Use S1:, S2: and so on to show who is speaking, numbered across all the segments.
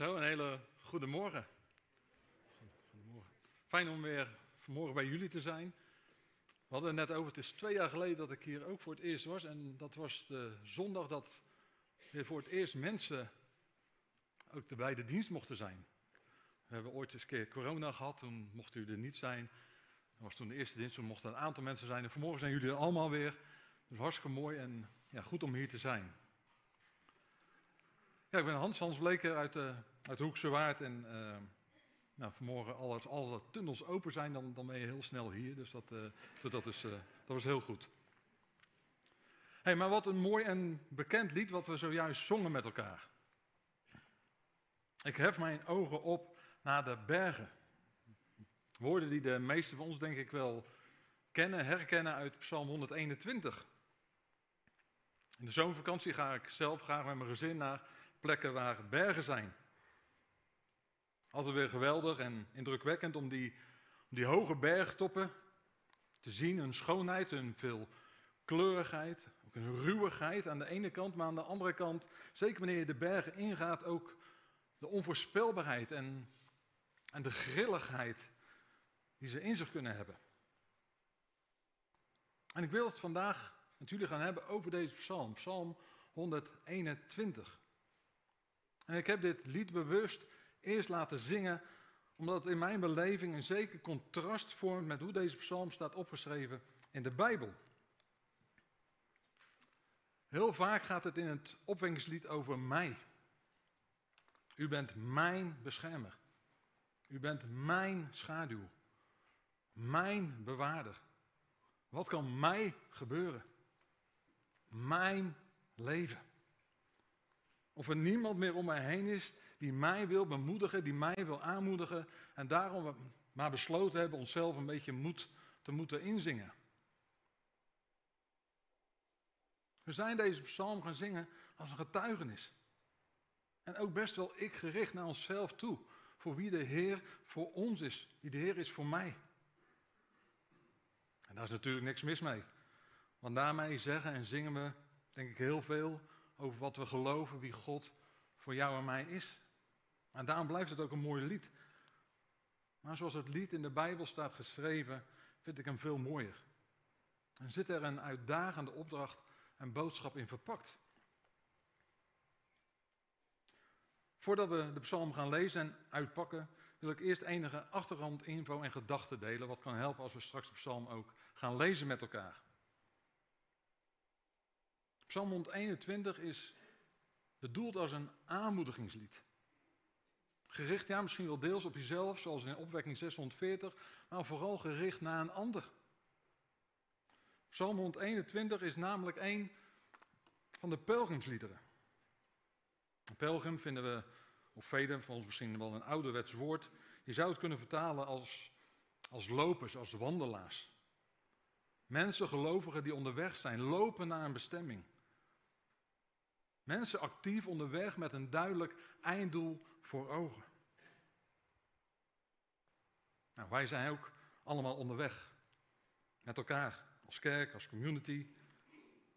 S1: Zo, een hele goede morgen. Goedemorgen. Fijn om weer vanmorgen bij jullie te zijn. We hadden het net over, het is twee jaar geleden dat ik hier ook voor het eerst was. En dat was de zondag dat weer voor het eerst mensen ook bij de dienst mochten zijn. We hebben ooit eens een keer corona gehad, toen mochten jullie er niet zijn. Dat was toen de eerste dienst, toen mochten een aantal mensen zijn. En vanmorgen zijn jullie er allemaal weer. Dus hartstikke mooi en ja, goed om hier te zijn. Ja, ik ben Hans, Hans Bleker uit, de, uit Hoekse Waard. En uh, nou, vanmorgen, als alle tunnels open zijn, dan, dan ben je heel snel hier. Dus dat, uh, dat, is, uh, dat was heel goed. Hey, maar wat een mooi en bekend lied wat we zojuist zongen met elkaar. Ik hef mijn ogen op naar de bergen. Woorden die de meesten van ons denk ik wel kennen, herkennen uit Psalm 121. In de zomervakantie ga ik zelf graag met mijn gezin naar plekken waar bergen zijn. Altijd weer geweldig en indrukwekkend om die, die hoge bergtoppen te zien, hun schoonheid, hun veelkleurigheid, ook hun ruwigheid aan de ene kant, maar aan de andere kant, zeker wanneer je de bergen ingaat, ook de onvoorspelbaarheid en, en de grilligheid die ze in zich kunnen hebben. En ik wil het vandaag natuurlijk gaan hebben over deze psalm, psalm 121. En ik heb dit lied bewust eerst laten zingen, omdat het in mijn beleving een zeker contrast vormt met hoe deze psalm staat opgeschreven in de Bijbel. Heel vaak gaat het in het opwekkingslied over mij. U bent mijn beschermer. U bent mijn schaduw. Mijn bewaarder. Wat kan mij gebeuren? Mijn leven. Of er niemand meer om mij heen is die mij wil bemoedigen, die mij wil aanmoedigen. En daarom we maar besloten hebben onszelf een beetje moed te moeten inzingen. We zijn deze psalm gaan zingen als een getuigenis. En ook best wel ik gericht naar onszelf toe. Voor wie de Heer voor ons is. Wie de Heer is voor mij. En daar is natuurlijk niks mis mee. Want daarmee zeggen en zingen we, denk ik, heel veel over wat we geloven, wie God voor jou en mij is. En daarom blijft het ook een mooi lied. Maar zoals het lied in de Bijbel staat geschreven, vind ik hem veel mooier. En zit er een uitdagende opdracht en boodschap in verpakt. Voordat we de psalm gaan lezen en uitpakken, wil ik eerst enige achtergrondinfo en gedachten delen, wat kan helpen als we straks de psalm ook gaan lezen met elkaar. Psalm 121 is bedoeld als een aanmoedigingslied. Gericht, ja, misschien wel deels op jezelf, zoals in opwekking 640, maar vooral gericht naar een ander. Psalm 121 is namelijk een van de pelgrimsliederen. Een pelgrim vinden we, of velen van ons misschien wel een ouderwets woord. Je zou het kunnen vertalen als, als lopers, als wandelaars. Mensen, gelovigen die onderweg zijn, lopen naar een bestemming. Mensen actief onderweg met een duidelijk einddoel voor ogen. Nou, wij zijn ook allemaal onderweg. Met elkaar, als kerk, als community.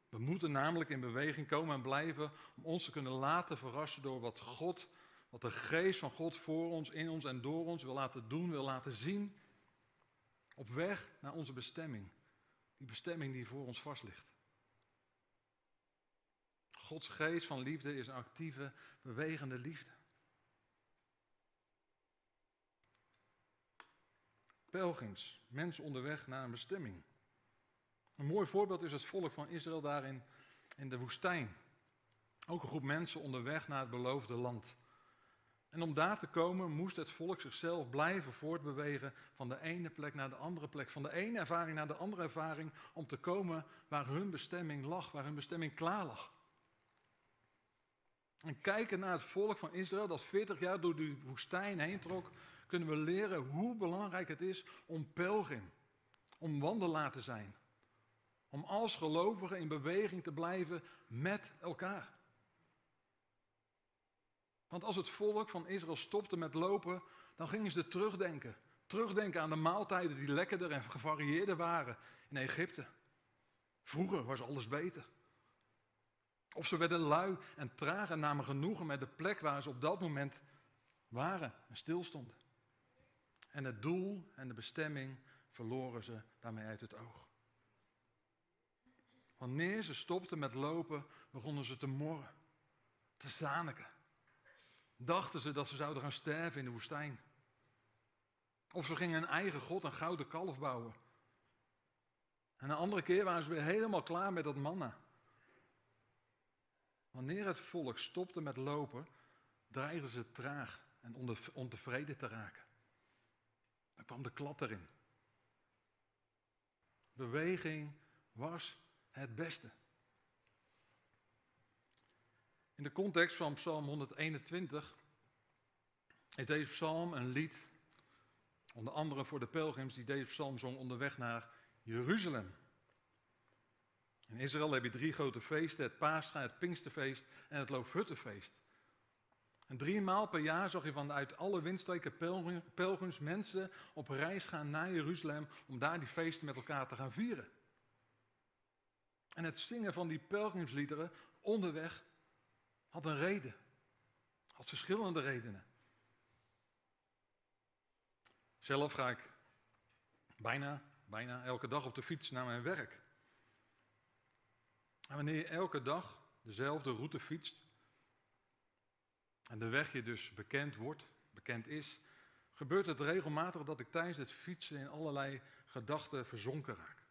S1: We moeten namelijk in beweging komen en blijven om ons te kunnen laten verrassen door wat God, wat de geest van God voor ons, in ons en door ons wil laten doen, wil laten zien. Op weg naar onze bestemming. Die bestemming die voor ons vast ligt. Gods geest van liefde is een actieve, bewegende liefde. Pelgrims, mensen onderweg naar een bestemming. Een mooi voorbeeld is het volk van Israël daarin in de woestijn. Ook een groep mensen onderweg naar het beloofde land. En om daar te komen moest het volk zichzelf blijven voortbewegen van de ene plek naar de andere plek, van de ene ervaring naar de andere ervaring, om te komen waar hun bestemming lag, waar hun bestemming klaar lag. En kijken naar het volk van Israël dat 40 jaar door de woestijn heen trok, kunnen we leren hoe belangrijk het is om pelgrim, om wandelaar te zijn. Om als gelovigen in beweging te blijven met elkaar. Want als het volk van Israël stopte met lopen, dan gingen ze terugdenken. Terugdenken aan de maaltijden die lekkerder en gevarieerder waren in Egypte. Vroeger was alles beter. Of ze werden lui en traag en namen genoegen met de plek waar ze op dat moment waren en stilstonden. En het doel en de bestemming verloren ze daarmee uit het oog. Wanneer ze stopten met lopen, begonnen ze te morren, te zaniken. Dachten ze dat ze zouden gaan sterven in de woestijn. Of ze gingen een eigen god, een gouden kalf bouwen. En een andere keer waren ze weer helemaal klaar met dat manna. Wanneer het volk stopte met lopen, dreigden ze traag en ontevreden te raken. Dan kwam de klad erin. Beweging was het beste. In de context van Psalm 121 is deze psalm een lied, onder andere voor de pelgrims die deze psalm zong onderweg naar Jeruzalem. In Israël heb je drie grote feesten, het Paascha, het Pinksterfeest en het Loofhuttenfeest. En drie maal per jaar zag je vanuit alle windstreken pelgrims mensen op reis gaan naar Jeruzalem om daar die feesten met elkaar te gaan vieren. En het zingen van die pelgrimsliederen onderweg had een reden. Had verschillende redenen. Zelf ga ik bijna, bijna elke dag op de fiets naar mijn werk. En wanneer je elke dag dezelfde route fietst en de weg je dus bekend wordt, bekend is, gebeurt het regelmatig dat ik tijdens het fietsen in allerlei gedachten verzonken raak.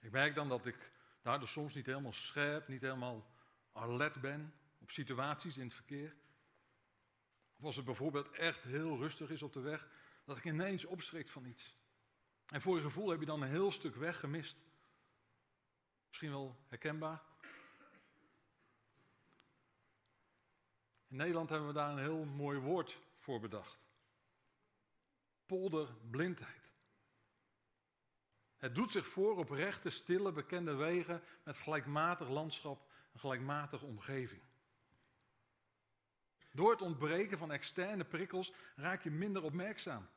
S1: Ik merk dan dat ik daardoor soms niet helemaal scherp, niet helemaal alert ben op situaties in het verkeer. Of als het bijvoorbeeld echt heel rustig is op de weg, dat ik ineens opschrik van iets. En voor je gevoel heb je dan een heel stuk weg gemist. Misschien wel herkenbaar. In Nederland hebben we daar een heel mooi woord voor bedacht. Polderblindheid. Het doet zich voor op rechte, stille, bekende wegen met gelijkmatig landschap en gelijkmatige omgeving. Door het ontbreken van externe prikkels raak je minder opmerkzaam.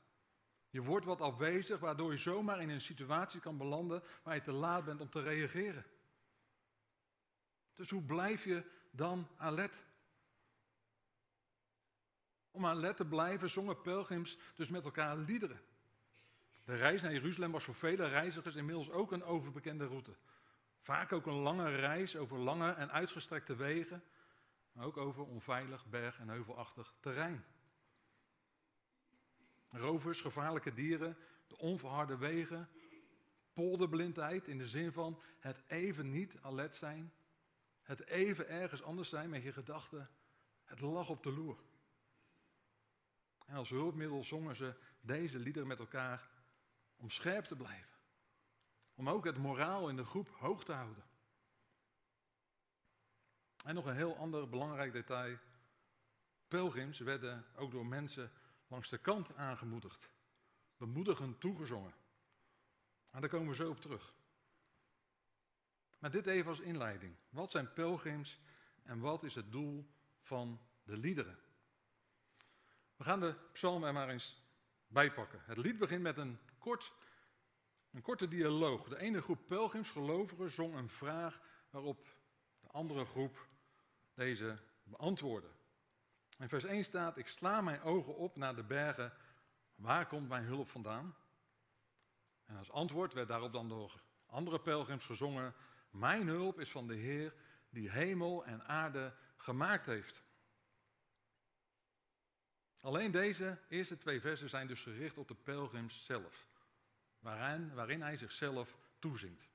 S1: Je wordt wat afwezig, waardoor je zomaar in een situatie kan belanden waar je te laat bent om te reageren. Dus hoe blijf je dan alert? Om alert te blijven zongen pelgrims dus met elkaar liederen. De reis naar Jeruzalem was voor vele reizigers inmiddels ook een overbekende route. Vaak ook een lange reis over lange en uitgestrekte wegen, maar ook over onveilig berg- en heuvelachtig terrein. Rovers, gevaarlijke dieren, de onverharde wegen, polderblindheid in de zin van het even niet alert zijn, het even ergens anders zijn met je gedachten, het lag op de loer. En als hulpmiddel zongen ze deze liederen met elkaar om scherp te blijven. Om ook het moraal in de groep hoog te houden. En nog een heel ander belangrijk detail. Pelgrims werden ook door mensen langs de kant aangemoedigd. Bemoedigend toegezongen. En daar komen we zo op terug. Maar dit even als inleiding. Wat zijn pelgrims en wat is het doel van de liederen? We gaan de psalm er maar eens bijpakken. Het lied begint met een kort, een korte dialoog. De ene groep pelgrims, gelovigen, zong een vraag waarop de andere groep deze beantwoordde. In vers 1 staat, ik sla mijn ogen op naar de bergen, waar komt mijn hulp vandaan? En als antwoord werd daarop dan door andere pelgrims gezongen, mijn hulp is van de Heer die hemel en aarde gemaakt heeft. Alleen deze eerste twee versen zijn dus gericht op de pelgrims zelf waarin, waarin hij zichzelf toezingt.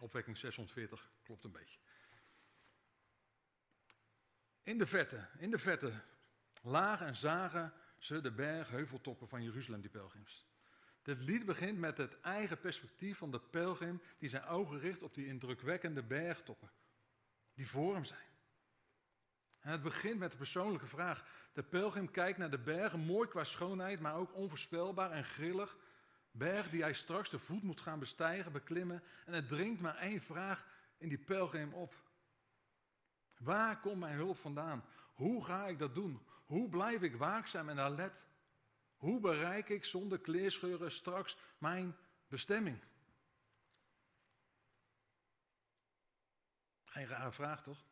S1: Opwekking 640 klopt een beetje. In de verte, in de verte lagen en zagen ze de bergheuveltoppen van Jeruzalem, die pelgrims. Dit lied begint met het eigen perspectief van de pelgrim die zijn ogen richt op die indrukwekkende bergtoppen die voor hem zijn. En het begint met de persoonlijke vraag. De pelgrim kijkt naar de bergen, mooi qua schoonheid, maar ook onvoorspelbaar en grillig Berg die hij straks de voet moet gaan bestijgen, beklimmen. En het dringt maar één vraag in die pelgrim op. Waar komt mijn hulp vandaan? Hoe ga ik dat doen? Hoe blijf ik waakzaam en alert? Hoe bereik ik zonder kleerscheuren straks mijn bestemming? Geen rare vraag, toch?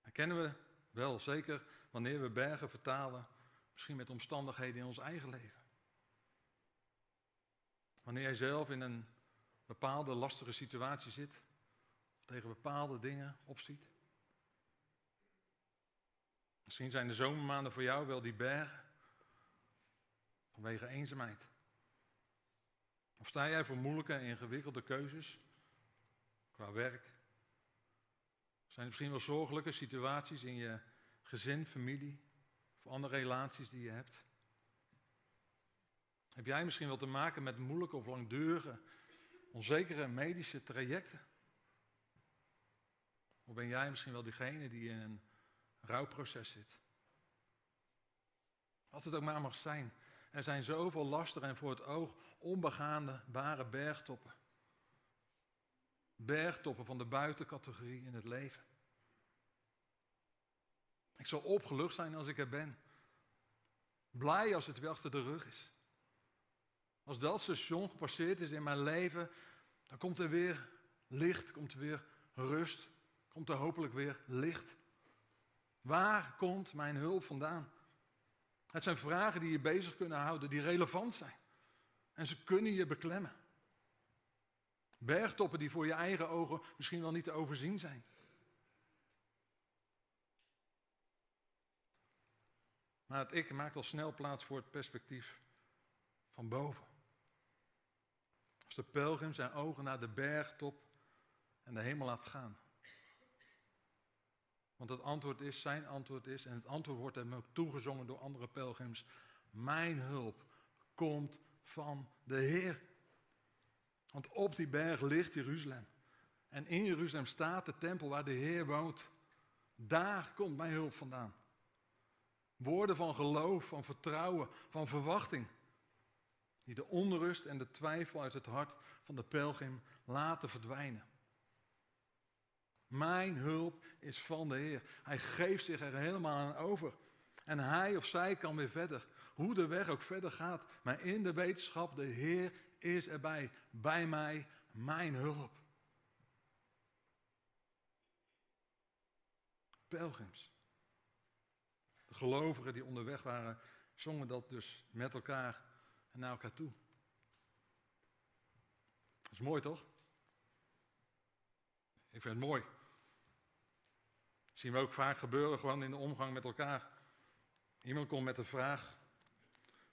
S1: Herkennen we Wel, zeker wanneer we bergen vertalen, misschien met omstandigheden in ons eigen leven. Wanneer jij zelf in een bepaalde lastige situatie zit, tegen bepaalde dingen opziet. Misschien zijn de zomermaanden voor jou wel die bergen, vanwege eenzaamheid. Of sta jij voor moeilijke en ingewikkelde keuzes qua werk? Zijn er misschien wel zorgelijke situaties in je gezin, familie of andere relaties die je hebt? Heb jij misschien wel te maken met moeilijke of langdurige, onzekere medische trajecten? Of ben jij misschien wel diegene die in een rouwproces zit? Wat het ook maar mag zijn. Er zijn zoveel lastige en voor het oog onbegaande bare bergtoppen. Bergtoppen van de buitencategorie in het leven. Ik zal opgelucht zijn als ik er ben. Blij als het weer achter de rug is. Als dat station gepasseerd is in mijn leven, dan komt er weer licht, komt er weer rust, komt er hopelijk weer licht. Waar komt mijn hulp vandaan? Het zijn vragen die je bezig kunnen houden, die relevant zijn. En ze kunnen je beklemmen. Bergtoppen die voor je eigen ogen misschien wel niet te overzien zijn. Maar het ik maakt al snel plaats voor het perspectief van boven. Als de pelgrim zijn ogen naar de bergtop en de hemel laat gaan. Want het antwoord is, zijn antwoord is, en het antwoord wordt hem ook toegezongen door andere pelgrims. Mijn hulp komt van de Heer. Want op die berg ligt Jeruzalem. En in Jeruzalem staat de tempel waar de Heer woont. Daar komt mijn hulp vandaan. Woorden van geloof, van vertrouwen, van verwachting. Die de onrust en de twijfel uit het hart van de pelgrim laten verdwijnen. Mijn hulp is van de Heer. Hij geeft zich er helemaal aan over. En hij of zij kan weer verder. Hoe de weg ook verder gaat. Maar in de wetenschap, de Heer is erbij. Bij mij, mijn hulp. Pelgrims. De gelovigen die onderweg waren, zongen dat dus met elkaar en naar elkaar toe. Dat is mooi toch? Ik vind het mooi. Zien we ook vaak gebeuren gewoon in de omgang met elkaar. Iemand komt met een vraag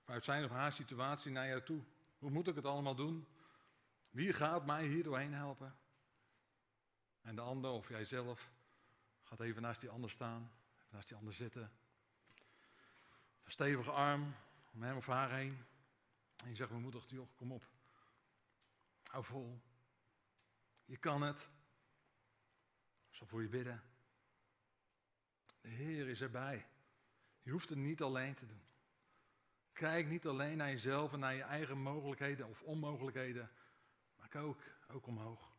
S1: vanuit zijn of haar situatie naar jou toe. Hoe moet ik het allemaal doen? Wie gaat mij hier doorheen helpen? En de ander of jijzelf gaat even naast die ander staan, naast die ander zitten. Een stevige arm om hem of haar heen. En je zegt, toch, joh, kom op. Hou vol. Je kan het. Ik zal voor je bidden. Is erbij. Je hoeft het niet alleen te doen. Kijk niet alleen naar jezelf en naar je eigen mogelijkheden of onmogelijkheden, maar kijk ook, ook omhoog.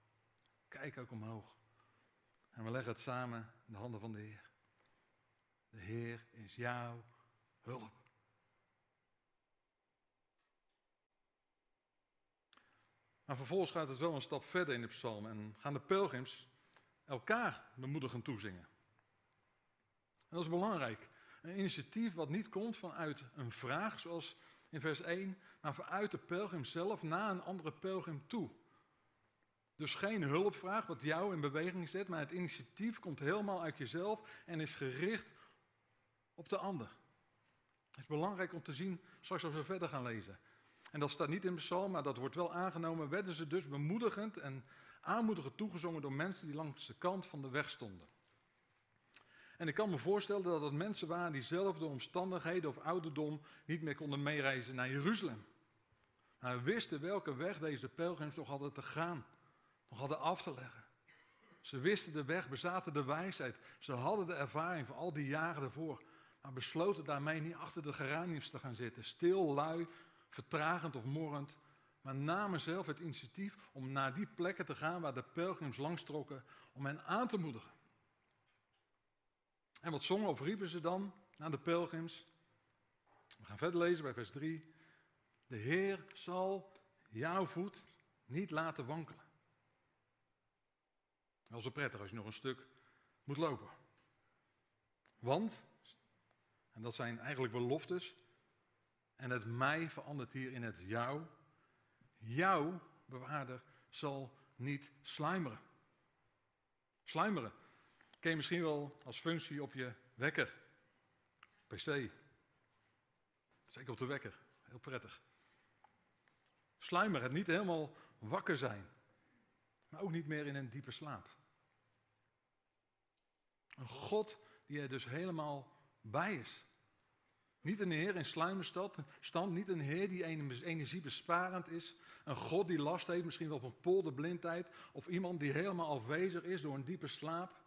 S1: Kijk ook omhoog. En we leggen het samen in de handen van de Heer. De Heer is jouw hulp. Maar vervolgens gaat het wel een stap verder in de psalm en gaan de pelgrims elkaar bemoedigend toezingen. Dat is belangrijk. Een initiatief wat niet komt vanuit een vraag, zoals in vers 1, maar vanuit de pelgrim zelf naar een andere pelgrim toe. Dus geen hulpvraag wat jou in beweging zet, maar het initiatief komt helemaal uit jezelf en is gericht op de ander. Het is belangrijk om te zien, straks als we verder gaan lezen. En dat staat niet in de psalm, maar dat wordt wel aangenomen. Werden ze dus bemoedigend en aanmoedigend toegezongen door mensen die langs de kant van de weg stonden. En ik kan me voorstellen dat het mensen waren die zelf door omstandigheden of ouderdom niet meer konden meereizen naar Jeruzalem. Maar wisten welke weg deze pelgrims nog hadden te gaan, nog hadden af te leggen. Ze wisten de weg, bezaten de wijsheid. Ze hadden de ervaring van al die jaren ervoor. Maar besloten daarmee niet achter de geraniums te gaan zitten. Stil, lui, vertragend of morrend. Maar namen zelf het initiatief om naar die plekken te gaan waar de pelgrims langstrokken. Om hen aan te moedigen. En wat zongen of riepen ze dan naar de pelgrims? We gaan verder lezen bij vers 3. De Heer zal jouw voet niet laten wankelen. Wel zo prettig als je nog een stuk moet lopen. Want, en dat zijn eigenlijk beloftes, en het mij verandert hier in het jou. Jouw bewaarder zal niet sluimeren. Sluimeren. Ken je misschien wel als functie op je wekker. PC. Zeker op de wekker. Heel prettig. Sluimeren, het niet helemaal wakker zijn. Maar ook niet meer in een diepe slaap. Een God die er dus helemaal bij is. Niet een Heer in sluimerstand, niet een Heer die energiebesparend is. Een God die last heeft, misschien wel van polderblindheid. Of iemand die helemaal afwezig is door een diepe slaap.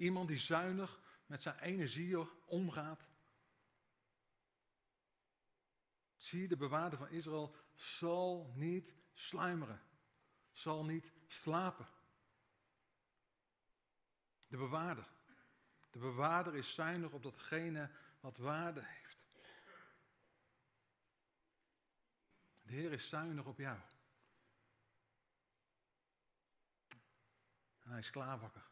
S1: Iemand die zuinig met zijn energie omgaat. Zie, de bewaarder van Israël zal niet sluimeren. Zal niet slapen. De bewaarder. De bewaarder is zuinig op datgene wat waarde heeft. De Heer is zuinig op jou. En hij is klaarwakker.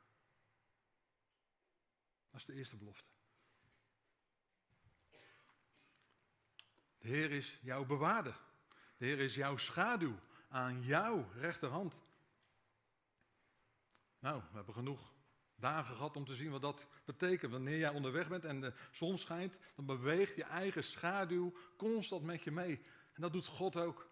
S1: Dat is de eerste belofte. De Heer is jouw bewaarder. De Heer is jouw schaduw aan jouw rechterhand. Nou, we hebben genoeg dagen gehad om te zien wat dat betekent. Wanneer jij onderweg bent en de zon schijnt, dan beweegt je eigen schaduw constant met je mee. En dat doet God ook.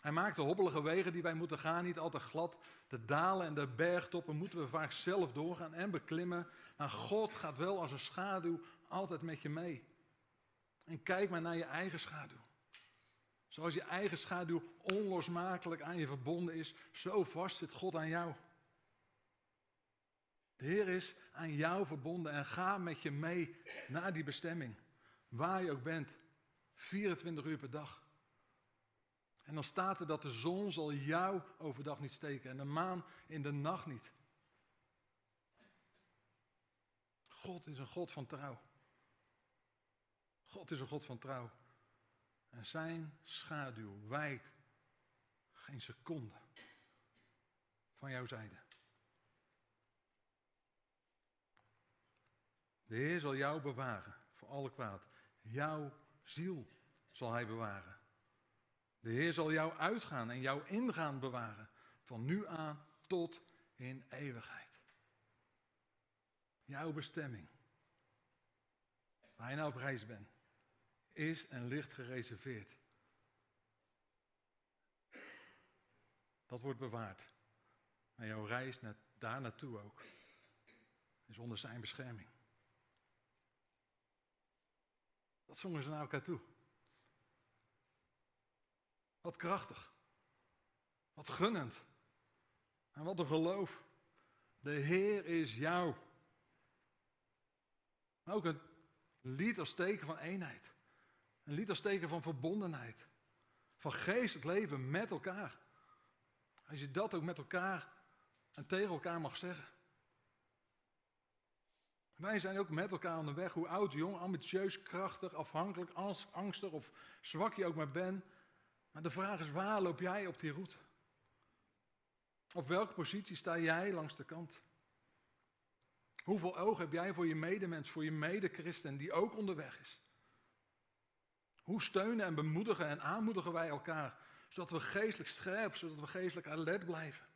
S1: Hij maakt de hobbelige wegen die wij moeten gaan niet altijd glad. De dalen en de bergtoppen moeten we vaak zelf doorgaan en beklimmen. Maar God gaat wel als een schaduw altijd met je mee. En kijk maar naar je eigen schaduw. Zoals je eigen schaduw onlosmakelijk aan je verbonden is, zo vast zit God aan jou. De Heer is aan jou verbonden en ga met je mee naar die bestemming. Waar je ook bent. 24 uur per dag. En dan staat er dat de zon zal jou overdag niet steken en de maan in de nacht niet. God is een God van trouw. God is een God van trouw. En zijn schaduw wijkt geen seconde van jouw zijde. De Heer zal jou bewaren voor alle kwaad. Jouw ziel zal Hij bewaren. De Heer zal jou uitgaan en jou ingaan bewaren. Van nu aan tot in eeuwigheid. Jouw bestemming. Waar je nou op reis bent. Is en ligt gereserveerd. Dat wordt bewaard. En jouw reis naar, daar naartoe ook. Is onder zijn bescherming. Dat zongen ze naar elkaar toe. Wat krachtig. Wat gunnend. En wat een geloof. De Heer is jou. ook een lied als teken van eenheid. Een lied als teken van verbondenheid. Van geest het leven met elkaar. Als je dat ook met elkaar en tegen elkaar mag zeggen. Wij zijn ook met elkaar onderweg, hoe oud, jong, ambitieus, krachtig, afhankelijk, angstig of zwak je ook maar bent. Maar de vraag is, waar loop jij op die route? Op welke positie sta jij langs de kant? Hoeveel oog heb jij voor je medemens, voor je medechristen die ook onderweg is? Hoe steunen en bemoedigen en aanmoedigen wij elkaar, zodat we geestelijk scherp, zodat we geestelijk alert blijven?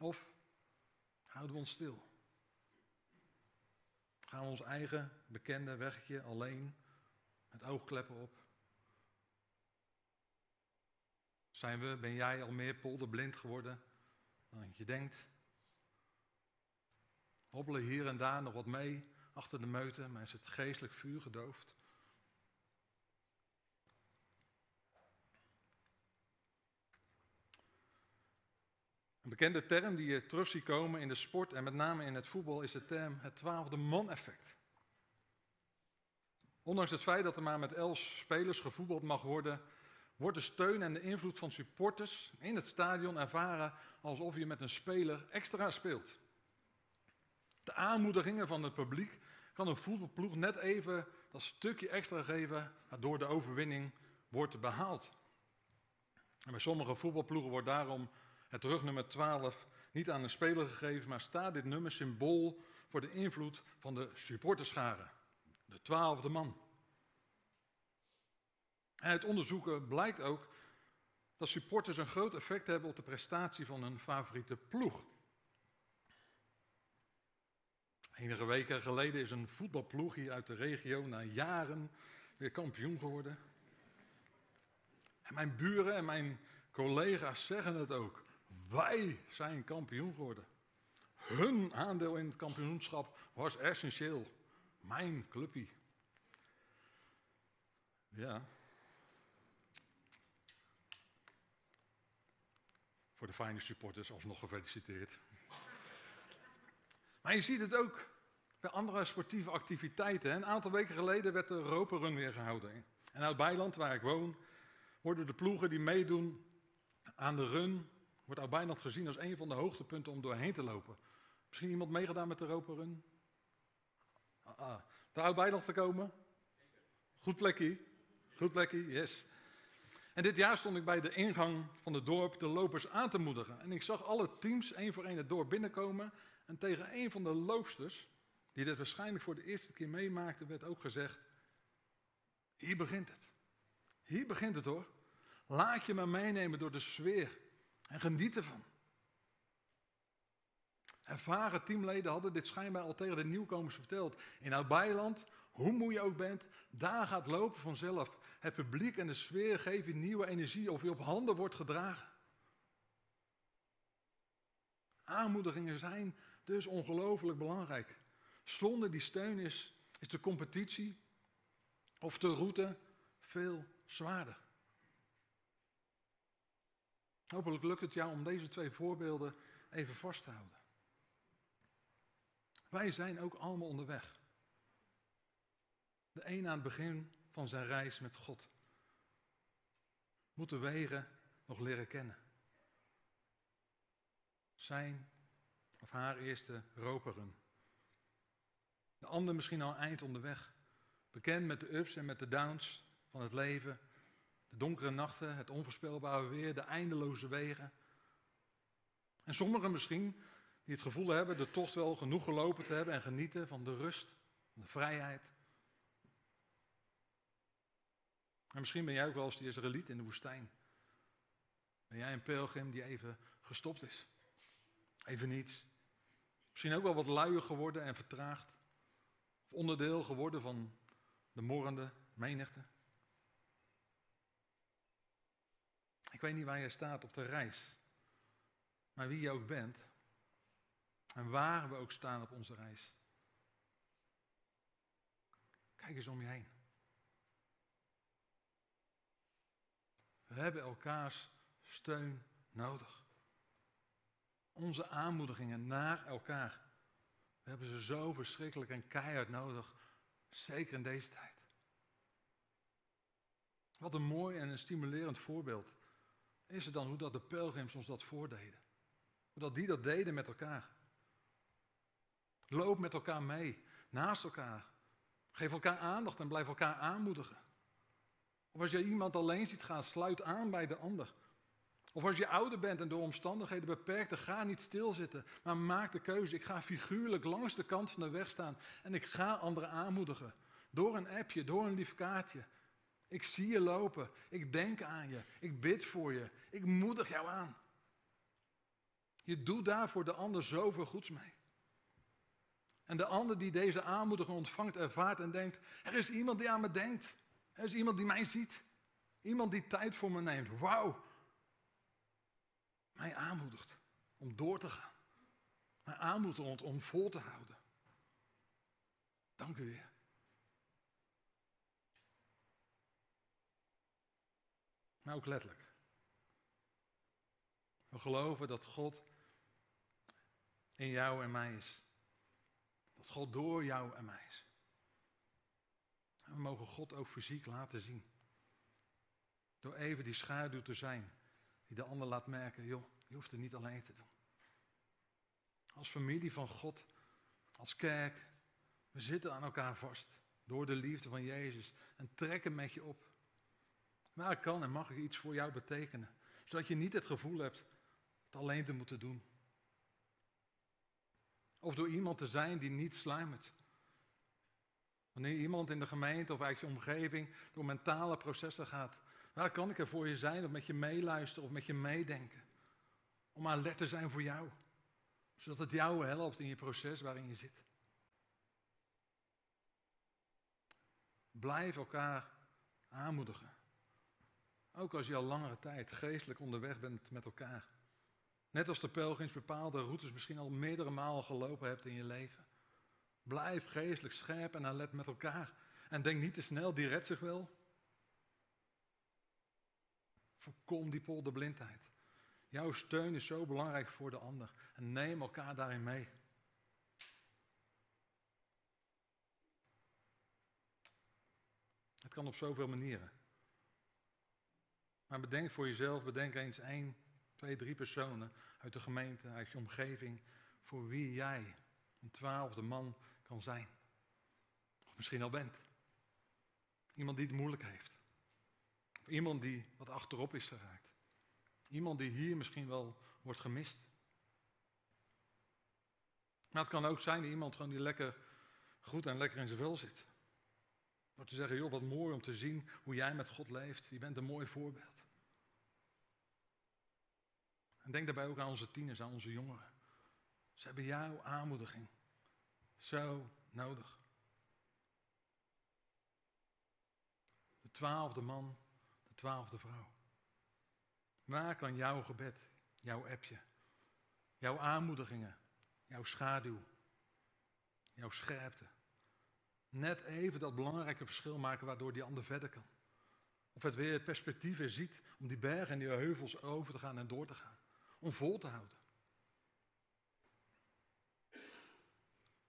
S1: Of houden we ons stil? Gaan we ons eigen bekende wegje alleen, met oogkleppen op? Zijn we, ben jij al meer polderblind geworden dan je denkt? Hobbelen hier en daar nog wat mee achter de meute, maar is het geestelijk vuur gedoofd? Een bekende term die je terug ziet komen in de sport en met name in het voetbal is de term het twaalfde man-effect. Ondanks het feit dat er maar met elf spelers gevoetbald mag worden, wordt de steun en de invloed van supporters in het stadion ervaren alsof je met een speler extra speelt. De aanmoedigingen van het publiek kan een voetbalploeg net even dat stukje extra geven waardoor de overwinning wordt behaald. En bij sommige voetbalploegen wordt daarom het rugnummer 12 niet aan een speler gegeven, maar staat dit nummer symbool voor de invloed van de supporterscharen, de twaalfde man. Uit onderzoeken blijkt ook dat supporters een groot effect hebben op de prestatie van hun favoriete ploeg. Enige weken geleden is een voetbalploeg hier uit de regio na jaren weer kampioen geworden. En mijn buren en mijn collega's zeggen het ook. Wij zijn kampioen geworden. Hun aandeel in het kampioenschap was essentieel. Mijn clubje. Ja. Voor de fijne supporters alsnog gefeliciteerd. Maar je ziet het ook bij andere sportieve activiteiten. Een aantal weken geleden werd de Roperun weer gehouden. En uit Bijland, waar ik woon, worden de ploegen die meedoen aan de run, wordt uit Bijland gezien als een van de hoogtepunten om doorheen te lopen. Misschien iemand meegedaan met de Roperun? Ah, ah. Daar uit Bijland te komen? Goed plekje. Goed plekje, yes. En dit jaar stond ik bij de ingang van het dorp de lopers aan te moedigen. En ik zag alle teams één voor één het dorp binnenkomen. En tegen een van de loopsters, die dit waarschijnlijk voor de eerste keer meemaakte, werd ook gezegd: Hier begint het. Hier begint het hoor. Laat je maar meenemen door de sfeer en geniet ervan. Ervaren teamleden hadden dit schijnbaar al tegen de nieuwkomers verteld. In oud hoe moe je ook bent, daar gaat lopen vanzelf. Het publiek en de sfeer geven nieuwe energie of je op handen wordt gedragen. Aanmoedigingen zijn dus ongelooflijk belangrijk. Zonder die steun is, is de competitie of de route veel zwaarder. Hopelijk lukt het jou om deze twee voorbeelden even vast te houden. Wij zijn ook allemaal onderweg. De een aan het begin van zijn reis met God. Moet de wegen nog leren kennen. Zijn of haar eerste roperen. De ander misschien al eind onderweg. Bekend met de ups en met de downs van het leven. De donkere nachten, het onvoorspelbare weer, de eindeloze wegen. En sommigen misschien die het gevoel hebben de tocht wel genoeg gelopen te hebben en genieten van de rust, van de vrijheid. En misschien ben jij ook wel als die Israëliet in de woestijn. Ben jij een pelgrim die even gestopt is? Even niets. Misschien ook wel wat luier geworden en vertraagd. Of onderdeel geworden van de morrende menigte. Ik weet niet waar je staat op de reis. Maar wie je ook bent. En waar we ook staan op onze reis. Kijk eens om je heen. We hebben elkaars steun nodig. Onze aanmoedigingen naar elkaar. We hebben ze zo verschrikkelijk en keihard nodig. Zeker in deze tijd. Wat een mooi en een stimulerend voorbeeld is het dan hoe dat de pelgrims ons dat voordeden. Hoe dat die dat deden met elkaar. Loop met elkaar mee, naast elkaar. Geef elkaar aandacht en blijf elkaar aanmoedigen. Of als je iemand alleen ziet gaan, sluit aan bij de ander. Of als je ouder bent en door omstandigheden beperkt, dan ga niet stilzitten. Maar maak de keuze. Ik ga figuurlijk langs de kant van de weg staan. En ik ga anderen aanmoedigen. Door een appje, door een lief kaartje. Ik zie je lopen. Ik denk aan je. Ik bid voor je. Ik moedig jou aan. Je doet daar voor de ander zoveel goeds mee. En de ander die deze aanmoediging ontvangt, ervaart en denkt: er is iemand die aan me denkt. Er is iemand die mij ziet. Iemand die tijd voor me neemt. Wauw. Mij aanmoedigt om door te gaan. Mij aanmoedigt om vol te houden. Dank u weer. Maar ook letterlijk. We geloven dat God in jou en mij is. Dat God door jou en mij is. We mogen God ook fysiek laten zien. Door even die schaduw te zijn. Die de ander laat merken, joh, je hoeft het niet alleen te doen. Als familie van God, als kerk, we zitten aan elkaar vast. Door de liefde van Jezus. En trekken met je op. Maar kan en mag ik iets voor jou betekenen. Zodat je niet het gevoel hebt het alleen te moeten doen. Of door iemand te zijn die niet sluimert. Wanneer iemand in de gemeente of uit je omgeving door mentale processen gaat, waar kan ik er voor je zijn of met je meeluisteren of met je meedenken? Om alert te zijn voor jou, zodat het jou helpt in je proces waarin je zit. Blijf elkaar aanmoedigen. Ook als je al langere tijd geestelijk onderweg bent met elkaar. Net als de pelgrims bepaalde routes misschien al meerdere malen gelopen hebt in je leven. Blijf geestelijk scherp en alert met elkaar. En denk niet te snel, die redt zich wel. Voorkom die polderblindheid. Jouw steun is zo belangrijk voor de ander. En neem elkaar daarin mee. Het kan op zoveel manieren. Maar bedenk voor jezelf, bedenk eens één, twee, drie personen uit de gemeente, uit je omgeving, voor wie jij een twaalfde man kan zijn. Of misschien al bent. Iemand die het moeilijk heeft. Of iemand die wat achterop is geraakt. Iemand die hier misschien wel wordt gemist. Maar het kan ook zijn dat iemand gewoon die lekker goed en lekker in zijn vel zit. Door te zeggen, joh, wat mooi om te zien hoe jij met God leeft. Je bent een mooi voorbeeld. En denk daarbij ook aan onze tieners, aan onze jongeren. Ze hebben jouw aanmoediging zo nodig. De twaalfde man, de twaalfde vrouw. Waar kan jouw gebed, jouw appje, jouw aanmoedigingen, jouw schaduw, jouw scherpte, net even dat belangrijke verschil maken waardoor die ander verder kan? Of het weer perspectief weer ziet om die bergen en die heuvels over te gaan en door te gaan. Om vol te houden.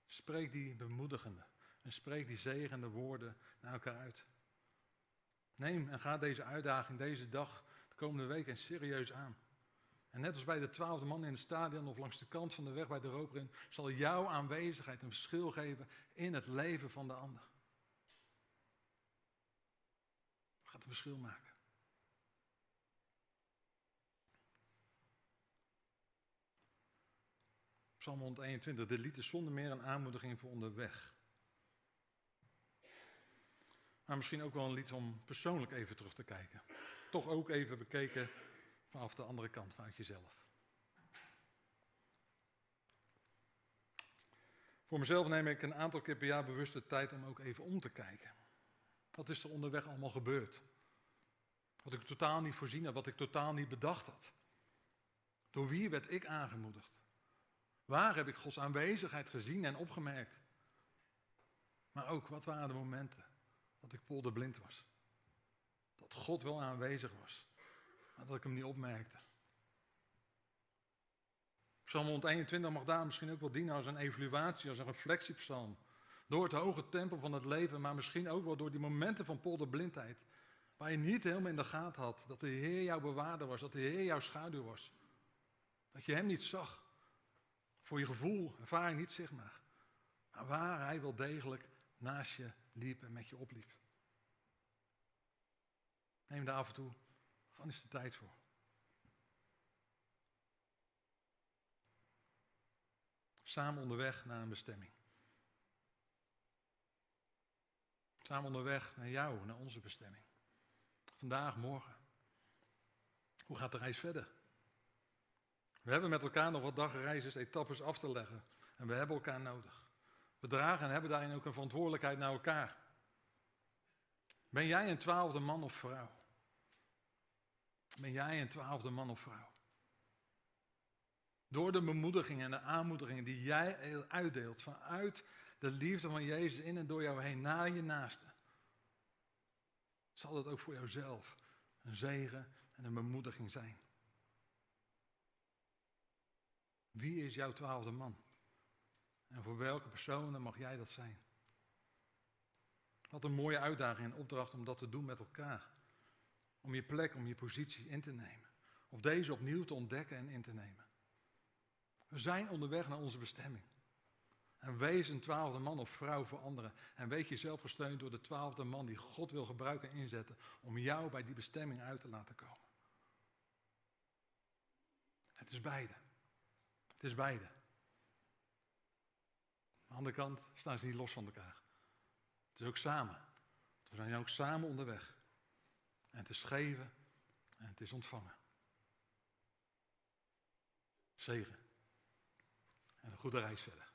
S1: Spreek die bemoedigende en spreek die zegende woorden naar elkaar uit. Neem en ga deze uitdaging, deze dag, de komende week en serieus aan. En net als bij de twaalfde man in het stadion of langs de kant van de weg bij de Roperin, zal jouw aanwezigheid een verschil geven in het leven van de ander. Gaat een verschil maken. Psalm 121, de lied is zonder meer een aanmoediging voor onderweg. Maar misschien ook wel een lied om persoonlijk even terug te kijken. Toch ook even bekeken vanaf de andere kant, vanuit jezelf. Voor mezelf neem ik een aantal keer per jaar bewust de tijd om ook even om te kijken. Wat is er onderweg allemaal gebeurd? Wat ik totaal niet voorzien had, wat ik totaal niet bedacht had. Door wie werd ik aangemoedigd? Waar heb ik Gods aanwezigheid gezien en opgemerkt? Maar ook, wat waren de momenten dat ik polderblind was? Dat God wel aanwezig was, maar dat ik hem niet opmerkte. Psalm 121 mag daar misschien ook wel dienen als een evaluatie, als een reflectiepsalm. Door het hoge tempo van het leven, maar misschien ook wel door die momenten van polderblindheid. Waar je niet helemaal in de gaten had dat de Heer jouw bewaarder was, dat de Heer jouw schaduw was. Dat je hem niet zag voor je gevoel, ervaring niet zichtbaar. Maar waar hij wel degelijk naast je liep en met je opliep. Neem daar af en toe gewoon eens de tijd voor. Samen onderweg naar een bestemming. Samen onderweg naar jou, naar onze bestemming. Vandaag, morgen. Hoe gaat de reis verder? We hebben met elkaar nog wat dagreizes, etappes af te leggen. En we hebben elkaar nodig. We dragen en hebben daarin ook een verantwoordelijkheid naar elkaar. Ben jij een twaalfde man of vrouw? Ben jij een twaalfde man of vrouw? Door de bemoedigingen en de aanmoedigingen die jij uitdeelt vanuit de liefde van Jezus in en door jou heen naar je naaste, zal dat ook voor jouzelf een zegen en een bemoediging zijn. Wie is jouw twaalfde man? En voor welke personen mag jij dat zijn? Wat een mooie uitdaging en opdracht om dat te doen met elkaar. Om je plek, om je positie in te nemen. Of deze opnieuw te ontdekken en in te nemen. We zijn onderweg naar onze bestemming. En wees een twaalfde man of vrouw voor anderen. En weet jezelf gesteund door de twaalfde man die God wil gebruiken en inzetten om jou bij die bestemming uit te laten komen. Het is beide. Het is beide. andere kant staan ze niet los van elkaar. Het is ook samen. We zijn ook samen onderweg. En het is geven en het is ontvangen. Zegen. En een goede reis verder.